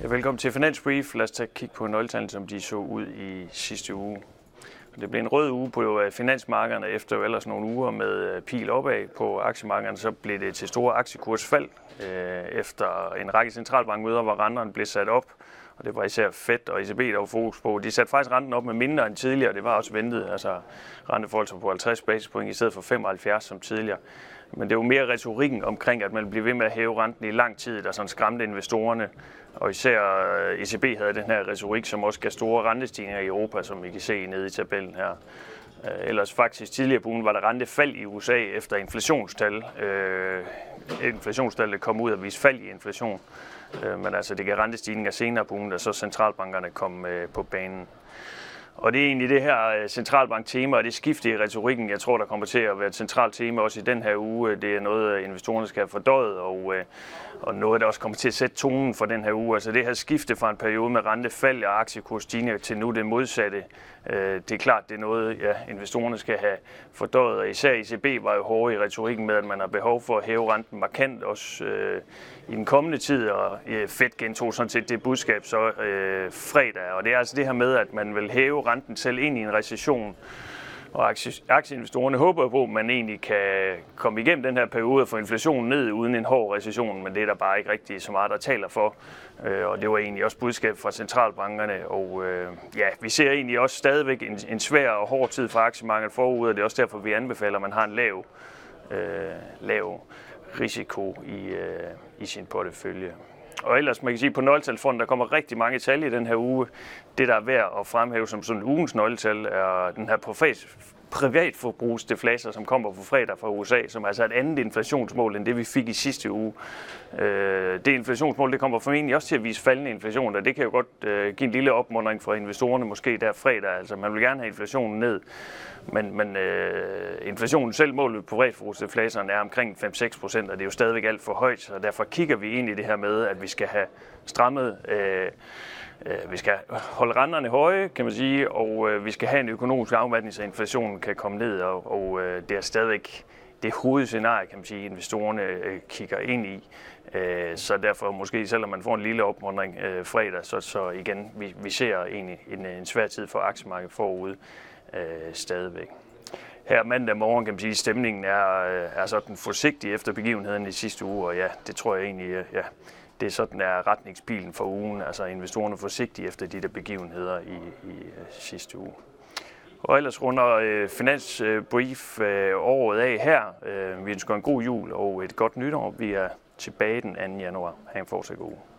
Velkommen til Finansbrief. Lad os tage kig på nøgletallene, som de så ud i sidste uge. Det blev en rød uge på øh, finansmarkederne efter ellers nogle uger med øh, pil opad på aktiemarkederne. Så blev det til store aktiekursfald øh, efter en række centralbankmøder, hvor renterne blev sat op. Og det var især Fed og ECB, der var fokus på. De satte faktisk renten op med mindre end tidligere. Det var også ventet. Altså renteforhold på 50 basispoint i stedet for 75 som tidligere. Men det var mere retorikken omkring, at man blev ved med at hæve renten i lang tid, der sådan skræmte investorerne. Og især øh, ECB havde den her retorik, som også gav store rentestigninger i Europa, som I kan se nede i tabellen her. Øh, ellers faktisk tidligere på ugen var der rentefald i USA efter inflationstal. Øh, inflationstallet kom ud og viste fald i inflation. Øh, men altså det gav rentestigninger senere på ugen, da så centralbankerne kom øh, på banen. Og det er egentlig det her øh, centralbanktema og det skifte i retorikken, jeg tror, der kommer til at være et centralt tema også i den her uge. Det er noget, øh, investorerne skal have fordøjet, og, og noget, der også kommer til at sætte tonen for den her uge. Altså det her skifte fra en periode med rentefald og aktiekursstigninger til nu det modsatte. Øh, det er klart, det er noget, ja, investorerne skal have fordøjet, og især ECB var jo hårde i retorikken med, at man har behov for at hæve renten markant også øh, i den kommende tid, og øh, Fed gentog sådan set det budskab så øh, fredag. Og det er altså det her med, at man vil hæve renten selv ind i en recession, og aktieinvestorerne håber på, at man egentlig kan komme igennem den her periode og få inflationen ned uden en hård recession, men det er der bare ikke rigtig så meget, der taler for. Øh, og det var egentlig også budskab fra centralbankerne. Og øh, ja, vi ser egentlig også stadigvæk en, en svær og hård tid for aktiemarkedet forud, og det er også derfor, vi anbefaler, at man har en lav, øh, lav risiko i, øh, i sin portefølje. Og ellers, man kan sige, på nøgletalfonden, der kommer rigtig mange tal i den her uge. Det, der er værd at fremhæve som sådan ugens nøgletal, er den her privatforbrugsdeflator, som kommer på fredag fra USA, som er altså et andet inflationsmål end det, vi fik i sidste uge. Øh, det inflationsmål, det kommer formentlig også til at vise faldende inflation, og det kan jo godt øh, give en lille opmundring for investorerne måske der fredag. Altså, man vil gerne have inflationen ned, men, men øh, inflationen selv målet på privatforbrugsdeflatoren er omkring 5-6 procent, og det er jo stadigvæk alt for højt, så derfor kigger vi ind i det her med, at vi skal have strammet øh, Øh, vi skal holde renterne høje, kan man sige, og øh, vi skal have en økonomisk afmatning, så inflationen kan komme ned, og, og øh, det er stadigvæk det hovedscenarie, kan man sige, investorerne øh, kigger ind i. Øh, så derfor måske, selvom man får en lille opmuntring øh, fredag, så, så igen, vi, vi ser egentlig en, en svær tid for aktiemarkedet forud stadigvæk. Her mandag morgen kan man sige, at stemningen er, er sådan forsigtig efter begivenheden i sidste uge, og ja, det tror jeg egentlig, ja, det er sådan er retningspilen for ugen, altså investorerne forsigtige efter de der begivenheder i, i øh, sidste uge. Og ellers runder øh, Finansbrief øh, året af her. Øh, vi ønsker en god jul og et godt nytår. Vi er tilbage den 2. januar. Ha' en fortsat god uge.